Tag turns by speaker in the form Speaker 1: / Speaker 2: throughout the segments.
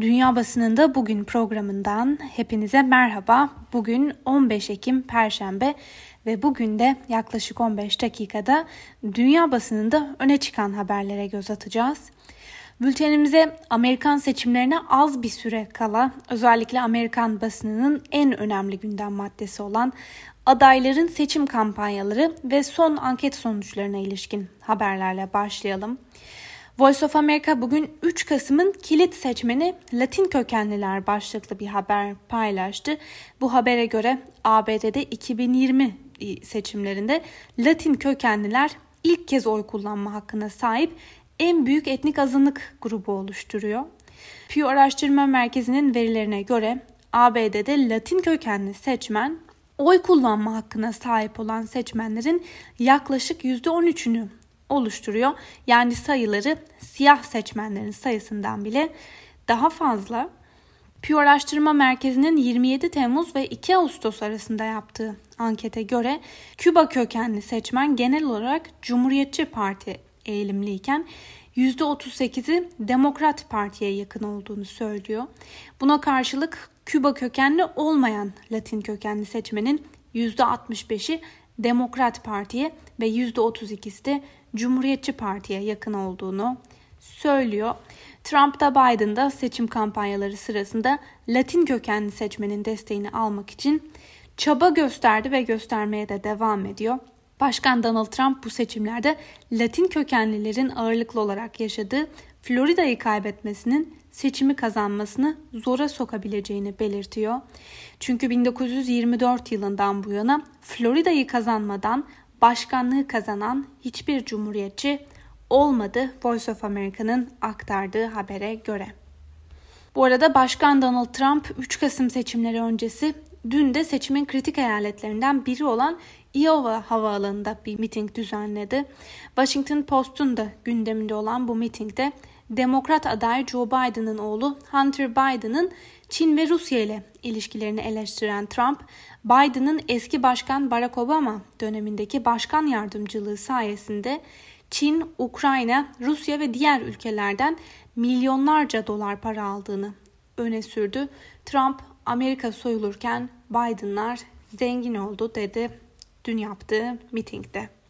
Speaker 1: Dünya Basınında Bugün programından hepinize merhaba. Bugün 15 Ekim Perşembe ve bugün de yaklaşık 15 dakikada dünya basınında öne çıkan haberlere göz atacağız. Bültenimize Amerikan seçimlerine az bir süre kala özellikle Amerikan basınının en önemli gündem maddesi olan adayların seçim kampanyaları ve son anket sonuçlarına ilişkin haberlerle başlayalım. Voice of America bugün 3 Kasım'ın kilit seçmeni Latin kökenliler başlıklı bir haber paylaştı. Bu habere göre ABD'de 2020 seçimlerinde Latin kökenliler ilk kez oy kullanma hakkına sahip en büyük etnik azınlık grubu oluşturuyor. Pew Araştırma Merkezi'nin verilerine göre ABD'de Latin kökenli seçmen oy kullanma hakkına sahip olan seçmenlerin yaklaşık %13'ünü oluşturuyor. Yani sayıları siyah seçmenlerin sayısından bile daha fazla. Pew Araştırma Merkezi'nin 27 Temmuz ve 2 Ağustos arasında yaptığı ankete göre Küba kökenli seçmen genel olarak Cumhuriyetçi Parti eğilimliyken %38'i Demokrat Parti'ye yakın olduğunu söylüyor. Buna karşılık Küba kökenli olmayan Latin kökenli seçmenin %65'i Demokrat Parti'ye ve %32'si de Cumhuriyetçi Parti'ye yakın olduğunu söylüyor. Trump da Biden'da seçim kampanyaları sırasında Latin kökenli seçmenin desteğini almak için çaba gösterdi ve göstermeye de devam ediyor. Başkan Donald Trump bu seçimlerde Latin kökenlilerin ağırlıklı olarak yaşadığı Florida'yı kaybetmesinin seçimi kazanmasını zora sokabileceğini belirtiyor. Çünkü 1924 yılından bu yana Florida'yı kazanmadan başkanlığı kazanan hiçbir cumhuriyetçi olmadı Voice of America'nın aktardığı habere göre. Bu arada Başkan Donald Trump 3 Kasım seçimleri öncesi dün de seçimin kritik eyaletlerinden biri olan Iowa havaalanında bir miting düzenledi. Washington Post'un da gündeminde olan bu mitingde Demokrat aday Joe Biden'ın oğlu Hunter Biden'ın Çin ve Rusya ile ilişkilerini eleştiren Trump, Biden'ın eski başkan Barack Obama dönemindeki başkan yardımcılığı sayesinde Çin, Ukrayna, Rusya ve diğer ülkelerden milyonlarca dolar para aldığını öne sürdü. Trump, Amerika soyulurken Biden'lar zengin oldu dedi dün yaptığı mitingde.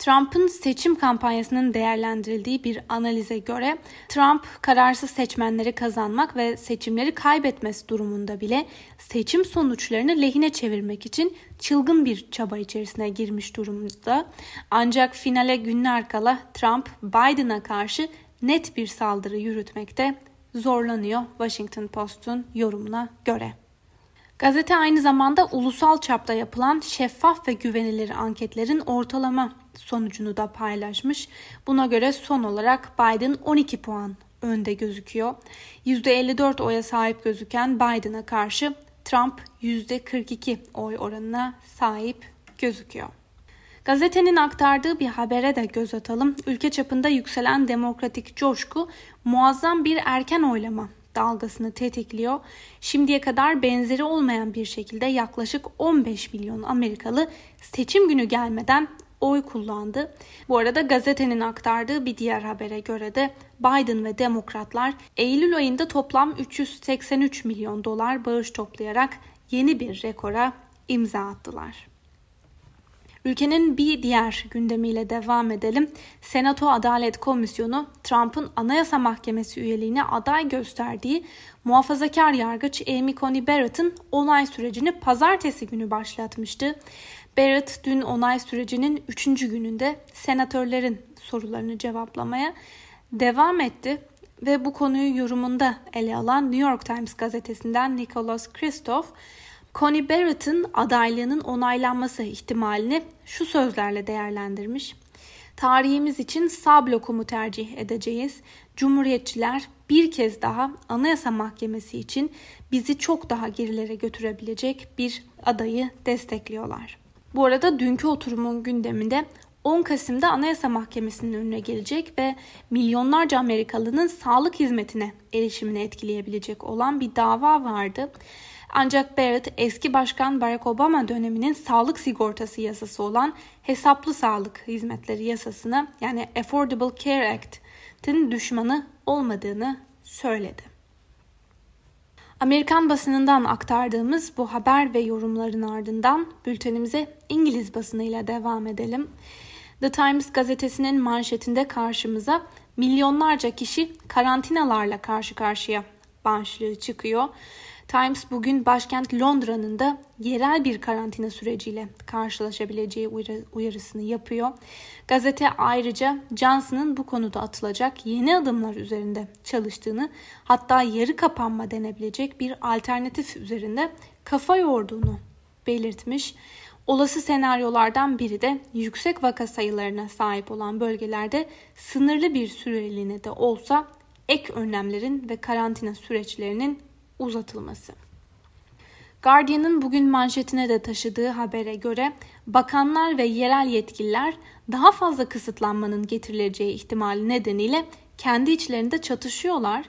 Speaker 1: Trump'ın seçim kampanyasının değerlendirildiği bir analize göre Trump kararsız seçmenleri kazanmak ve seçimleri kaybetmesi durumunda bile seçim sonuçlarını lehine çevirmek için çılgın bir çaba içerisine girmiş durumda. Ancak finale günler kala Trump Biden'a karşı net bir saldırı yürütmekte zorlanıyor Washington Post'un yorumuna göre. Gazete aynı zamanda ulusal çapta yapılan şeffaf ve güvenilir anketlerin ortalama sonucunu da paylaşmış. Buna göre son olarak Biden 12 puan önde gözüküyor. %54 oya sahip gözüken Biden'a karşı Trump %42 oy oranına sahip gözüküyor. Gazetenin aktardığı bir habere de göz atalım. Ülke çapında yükselen demokratik coşku muazzam bir erken oylama dalgasını tetikliyor. Şimdiye kadar benzeri olmayan bir şekilde yaklaşık 15 milyon Amerikalı seçim günü gelmeden oy kullandı. Bu arada gazetenin aktardığı bir diğer habere göre de Biden ve demokratlar Eylül ayında toplam 383 milyon dolar bağış toplayarak yeni bir rekora imza attılar. Ülkenin bir diğer gündemiyle devam edelim. Senato Adalet Komisyonu Trump'ın Anayasa Mahkemesi üyeliğine aday gösterdiği muhafazakar yargıç Amy Coney Barrett'ın onay sürecini pazartesi günü başlatmıştı. Barrett dün onay sürecinin 3. gününde senatörlerin sorularını cevaplamaya devam etti ve bu konuyu yorumunda ele alan New York Times gazetesinden Nicholas Kristof Connie Barrett'ın adaylığının onaylanması ihtimalini şu sözlerle değerlendirmiş. Tarihimiz için sağ blokumu tercih edeceğiz. Cumhuriyetçiler bir kez daha Anayasa Mahkemesi için bizi çok daha gerilere götürebilecek bir adayı destekliyorlar. Bu arada dünkü oturumun gündeminde 10 Kasım'da Anayasa Mahkemesi'nin önüne gelecek ve milyonlarca Amerikalının sağlık hizmetine erişimini etkileyebilecek olan bir dava vardı. Ancak Barrett eski başkan Barack Obama döneminin sağlık sigortası yasası olan hesaplı sağlık hizmetleri yasasını yani Affordable Care Act'in düşmanı olmadığını söyledi. Amerikan basınından aktardığımız bu haber ve yorumların ardından bültenimize İngiliz basınıyla devam edelim. The Times gazetesinin manşetinde karşımıza milyonlarca kişi karantinalarla karşı karşıya başlığı çıkıyor. Times bugün başkent Londra'nın da yerel bir karantina süreciyle karşılaşabileceği uyarısını yapıyor. Gazete ayrıca Johnson'ın bu konuda atılacak yeni adımlar üzerinde çalıştığını hatta yarı kapanma denebilecek bir alternatif üzerinde kafa yorduğunu belirtmiş. Olası senaryolardan biri de yüksek vaka sayılarına sahip olan bölgelerde sınırlı bir süreliğine de olsa ek önlemlerin ve karantina süreçlerinin uzatılması. Guardian'ın bugün manşetine de taşıdığı habere göre bakanlar ve yerel yetkililer daha fazla kısıtlanmanın getirileceği ihtimali nedeniyle kendi içlerinde çatışıyorlar.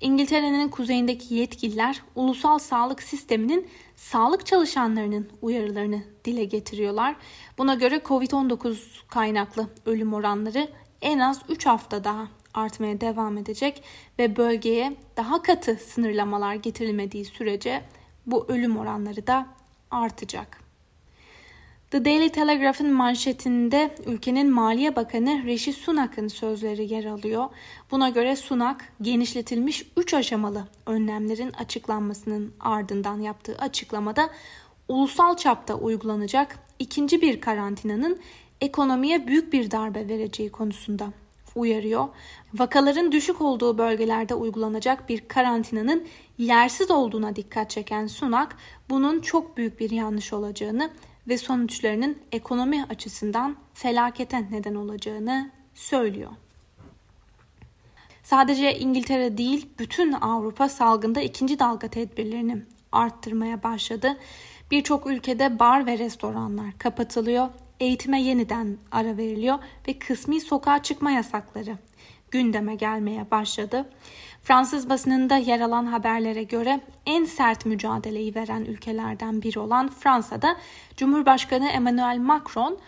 Speaker 1: İngiltere'nin kuzeyindeki yetkililer ulusal sağlık sisteminin sağlık çalışanlarının uyarılarını dile getiriyorlar. Buna göre COVID-19 kaynaklı ölüm oranları en az 3 hafta daha artmaya devam edecek ve bölgeye daha katı sınırlamalar getirilmediği sürece bu ölüm oranları da artacak. The Daily Telegraph'ın manşetinde ülkenin Maliye Bakanı Rishi Sunak'ın sözleri yer alıyor. Buna göre Sunak genişletilmiş 3 aşamalı önlemlerin açıklanmasının ardından yaptığı açıklamada ulusal çapta uygulanacak ikinci bir karantinanın ekonomiye büyük bir darbe vereceği konusunda uyarıyor. Vakaların düşük olduğu bölgelerde uygulanacak bir karantinanın yersiz olduğuna dikkat çeken Sunak, bunun çok büyük bir yanlış olacağını ve sonuçlarının ekonomi açısından felakete neden olacağını söylüyor. Sadece İngiltere değil, bütün Avrupa salgında ikinci dalga tedbirlerini arttırmaya başladı. Birçok ülkede bar ve restoranlar kapatılıyor eğitime yeniden ara veriliyor ve kısmi sokağa çıkma yasakları gündeme gelmeye başladı. Fransız basınında yer alan haberlere göre en sert mücadeleyi veren ülkelerden biri olan Fransa'da Cumhurbaşkanı Emmanuel Macron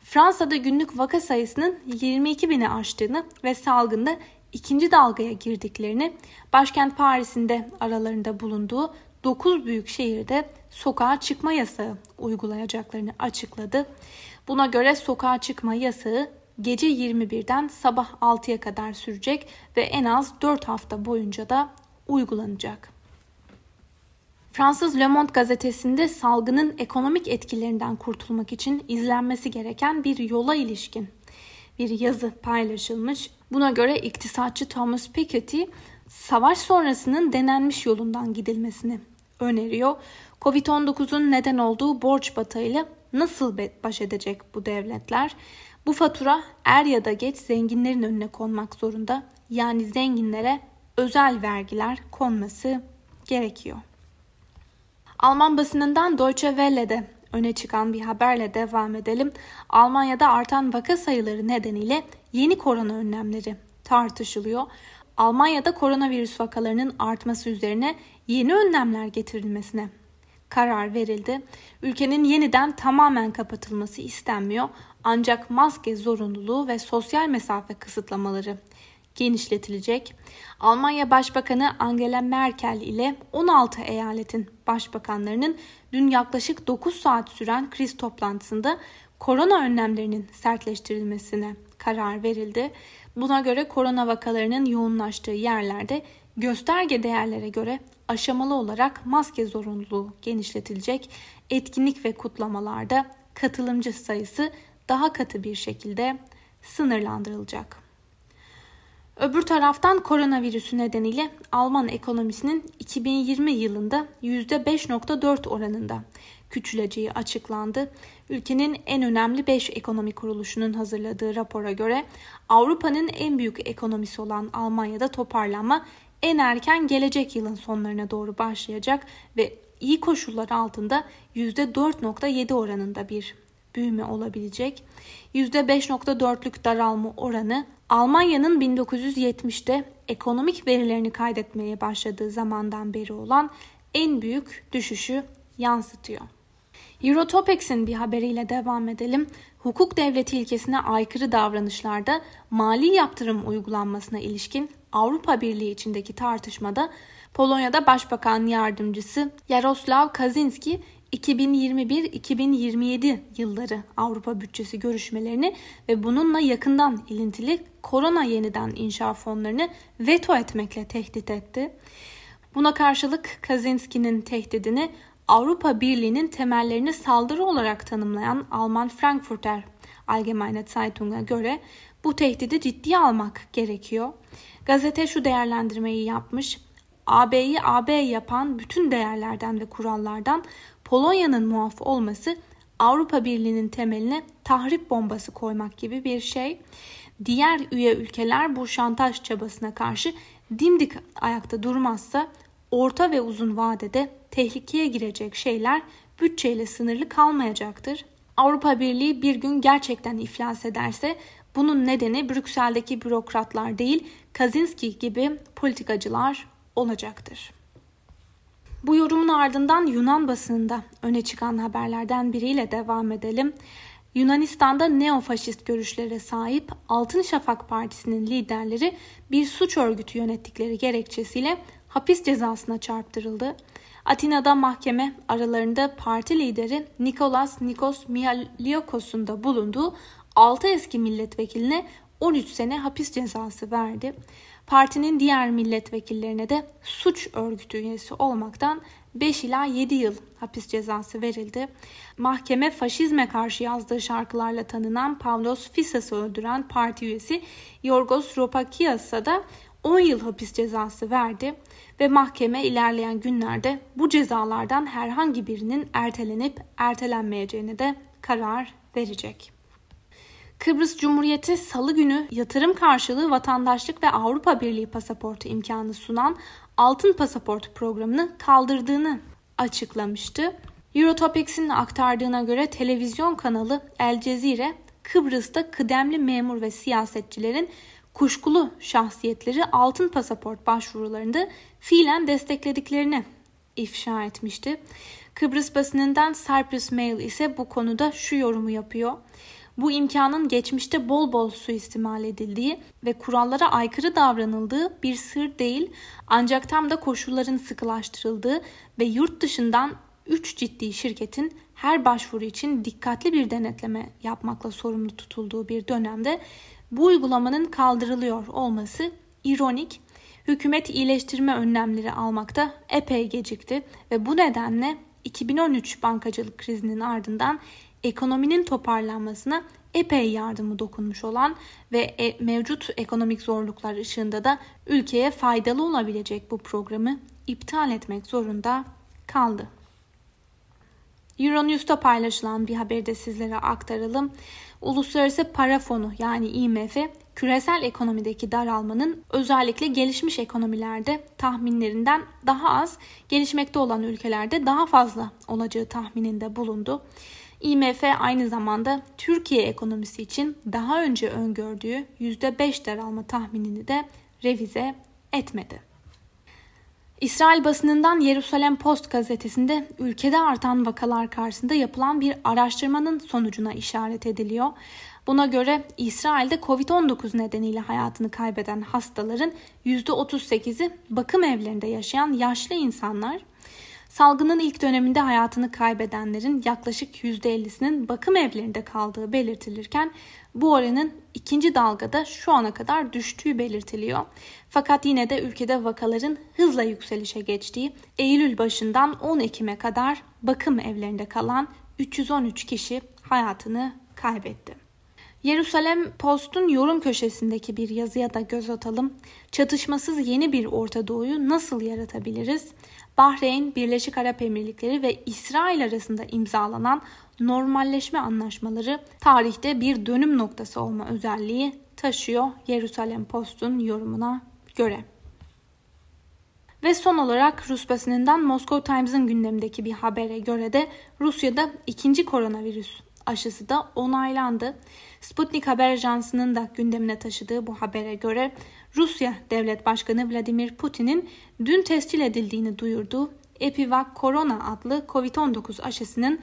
Speaker 1: Fransa'da günlük vaka sayısının 22 bini aştığını ve salgında ikinci dalgaya girdiklerini, başkent Paris'in aralarında bulunduğu 9 büyük şehirde sokağa çıkma yasağı uygulayacaklarını açıkladı. Buna göre sokağa çıkma yasağı gece 21'den sabah 6'ya kadar sürecek ve en az 4 hafta boyunca da uygulanacak. Fransız Le Monde gazetesinde salgının ekonomik etkilerinden kurtulmak için izlenmesi gereken bir yola ilişkin bir yazı paylaşılmış. Buna göre iktisatçı Thomas Piketty savaş sonrasının denenmiş yolundan gidilmesini öneriyor. Covid-19'un neden olduğu borç batağıyla nasıl baş edecek bu devletler? Bu fatura er ya da geç zenginlerin önüne konmak zorunda. Yani zenginlere özel vergiler konması gerekiyor. Alman basınından Deutsche Welle'de öne çıkan bir haberle devam edelim. Almanya'da artan vaka sayıları nedeniyle yeni korona önlemleri tartışılıyor. Almanya'da koronavirüs vakalarının artması üzerine yeni önlemler getirilmesine karar verildi. Ülkenin yeniden tamamen kapatılması istenmiyor ancak maske zorunluluğu ve sosyal mesafe kısıtlamaları genişletilecek. Almanya Başbakanı Angela Merkel ile 16 eyaletin başbakanlarının dün yaklaşık 9 saat süren kriz toplantısında korona önlemlerinin sertleştirilmesine karar verildi. Buna göre korona vakalarının yoğunlaştığı yerlerde gösterge değerlere göre aşamalı olarak maske zorunluluğu genişletilecek. Etkinlik ve kutlamalarda katılımcı sayısı daha katı bir şekilde sınırlandırılacak. Öbür taraftan koronavirüsü nedeniyle Alman ekonomisinin 2020 yılında %5.4 oranında küçüleceği açıklandı. Ülkenin en önemli 5 ekonomi kuruluşunun hazırladığı rapora göre Avrupa'nın en büyük ekonomisi olan Almanya'da toparlanma en erken gelecek yılın sonlarına doğru başlayacak ve iyi koşullar altında %4.7 oranında bir büyüme olabilecek. %5.4'lük daralma oranı Almanya'nın 1970'te ekonomik verilerini kaydetmeye başladığı zamandan beri olan en büyük düşüşü yansıtıyor. Eurotopics'in bir haberiyle devam edelim. Hukuk devleti ilkesine aykırı davranışlarda mali yaptırım uygulanmasına ilişkin Avrupa Birliği içindeki tartışmada Polonya'da Başbakan Yardımcısı Jaroslaw Kaczynski 2021-2027 yılları Avrupa bütçesi görüşmelerini ve bununla yakından ilintili korona yeniden inşa fonlarını veto etmekle tehdit etti. Buna karşılık Kaczynski'nin tehdidini Avrupa Birliği'nin temellerini saldırı olarak tanımlayan Alman Frankfurter Allgemeine Zeitung'a göre bu tehdidi ciddiye almak gerekiyor. Gazete şu değerlendirmeyi yapmış. AB'yi AB yapan bütün değerlerden ve kurallardan Polonya'nın muaf olması Avrupa Birliği'nin temeline tahrip bombası koymak gibi bir şey. Diğer üye ülkeler bu şantaj çabasına karşı dimdik ayakta durmazsa orta ve uzun vadede tehlikeye girecek şeyler bütçeyle sınırlı kalmayacaktır. Avrupa Birliği bir gün gerçekten iflas ederse bunun nedeni Brüksel'deki bürokratlar değil, Kaczynski gibi politikacılar olacaktır. Bu yorumun ardından Yunan basınında öne çıkan haberlerden biriyle devam edelim. Yunanistan'da neofaşist görüşlere sahip Altın Şafak Partisi'nin liderleri bir suç örgütü yönettikleri gerekçesiyle hapis cezasına çarptırıldı. Atina'da mahkeme aralarında parti lideri Nikolas Nikos Mialiokos'un da bulunduğu 6 eski milletvekiline 13 sene hapis cezası verdi. Partinin diğer milletvekillerine de suç örgütü üyesi olmaktan 5 ila 7 yıl hapis cezası verildi. Mahkeme faşizme karşı yazdığı şarkılarla tanınan Pavlos Fisas'ı öldüren parti üyesi Yorgos Ropakias'a da 10 yıl hapis cezası verdi ve mahkeme ilerleyen günlerde bu cezalardan herhangi birinin ertelenip ertelenmeyeceğine de karar verecek. Kıbrıs Cumhuriyeti salı günü yatırım karşılığı vatandaşlık ve Avrupa Birliği pasaportu imkanı sunan Altın Pasaport programını kaldırdığını açıklamıştı. Eurotopics'in aktardığına göre televizyon kanalı El Cezire Kıbrıs'ta kıdemli memur ve siyasetçilerin kuşkulu şahsiyetleri altın pasaport başvurularında fiilen desteklediklerini ifşa etmişti. Kıbrıs basınından Cyprus Mail ise bu konuda şu yorumu yapıyor. Bu imkanın geçmişte bol bol suistimal edildiği ve kurallara aykırı davranıldığı bir sır değil ancak tam da koşulların sıkılaştırıldığı ve yurt dışından 3 ciddi şirketin her başvuru için dikkatli bir denetleme yapmakla sorumlu tutulduğu bir dönemde bu uygulamanın kaldırılıyor olması ironik. Hükümet iyileştirme önlemleri almakta epey gecikti ve bu nedenle 2013 bankacılık krizinin ardından ekonominin toparlanmasına epey yardımı dokunmuş olan ve e, mevcut ekonomik zorluklar ışığında da ülkeye faydalı olabilecek bu programı iptal etmek zorunda kaldı. Euronews'ta paylaşılan bir haberi de sizlere aktaralım. Uluslararası Para Fonu yani IMF küresel ekonomideki daralmanın özellikle gelişmiş ekonomilerde tahminlerinden daha az, gelişmekte olan ülkelerde daha fazla olacağı tahmininde bulundu. IMF aynı zamanda Türkiye ekonomisi için daha önce öngördüğü %5 daralma tahminini de revize etmedi. İsrail basınından Yerusalem Post gazetesinde ülkede artan vakalar karşısında yapılan bir araştırmanın sonucuna işaret ediliyor. Buna göre İsrail'de Covid-19 nedeniyle hayatını kaybeden hastaların %38'i bakım evlerinde yaşayan yaşlı insanlar. Salgının ilk döneminde hayatını kaybedenlerin yaklaşık %50'sinin bakım evlerinde kaldığı belirtilirken bu oranın ikinci dalgada şu ana kadar düştüğü belirtiliyor. Fakat yine de ülkede vakaların hızla yükselişe geçtiği Eylül başından 10 Ekim'e kadar bakım evlerinde kalan 313 kişi hayatını kaybetti. Yerusalem Post'un yorum köşesindeki bir yazıya da göz atalım. Çatışmasız yeni bir Orta Doğu'yu nasıl yaratabiliriz? Bahreyn, Birleşik Arap Emirlikleri ve İsrail arasında imzalanan normalleşme anlaşmaları tarihte bir dönüm noktası olma özelliği taşıyor Yerusalem Post'un yorumuna göre. Ve son olarak Rus basınından Moscow Times'ın gündemindeki bir habere göre de Rusya'da ikinci koronavirüs aşısı da onaylandı. Sputnik Haber Ajansı'nın da gündemine taşıdığı bu habere göre Rusya Devlet Başkanı Vladimir Putin'in dün tescil edildiğini duyurduğu Epivac Corona adlı COVID-19 aşısının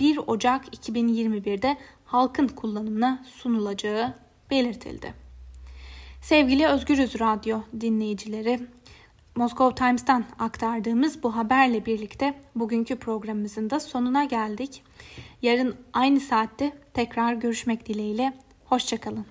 Speaker 1: 1 Ocak 2021'de halkın kullanımına sunulacağı belirtildi. Sevgili Özgürüz Radyo dinleyicileri, Moscow Times'tan aktardığımız bu haberle birlikte bugünkü programımızın da sonuna geldik. Yarın aynı saatte tekrar görüşmek dileğiyle. Hoşçakalın.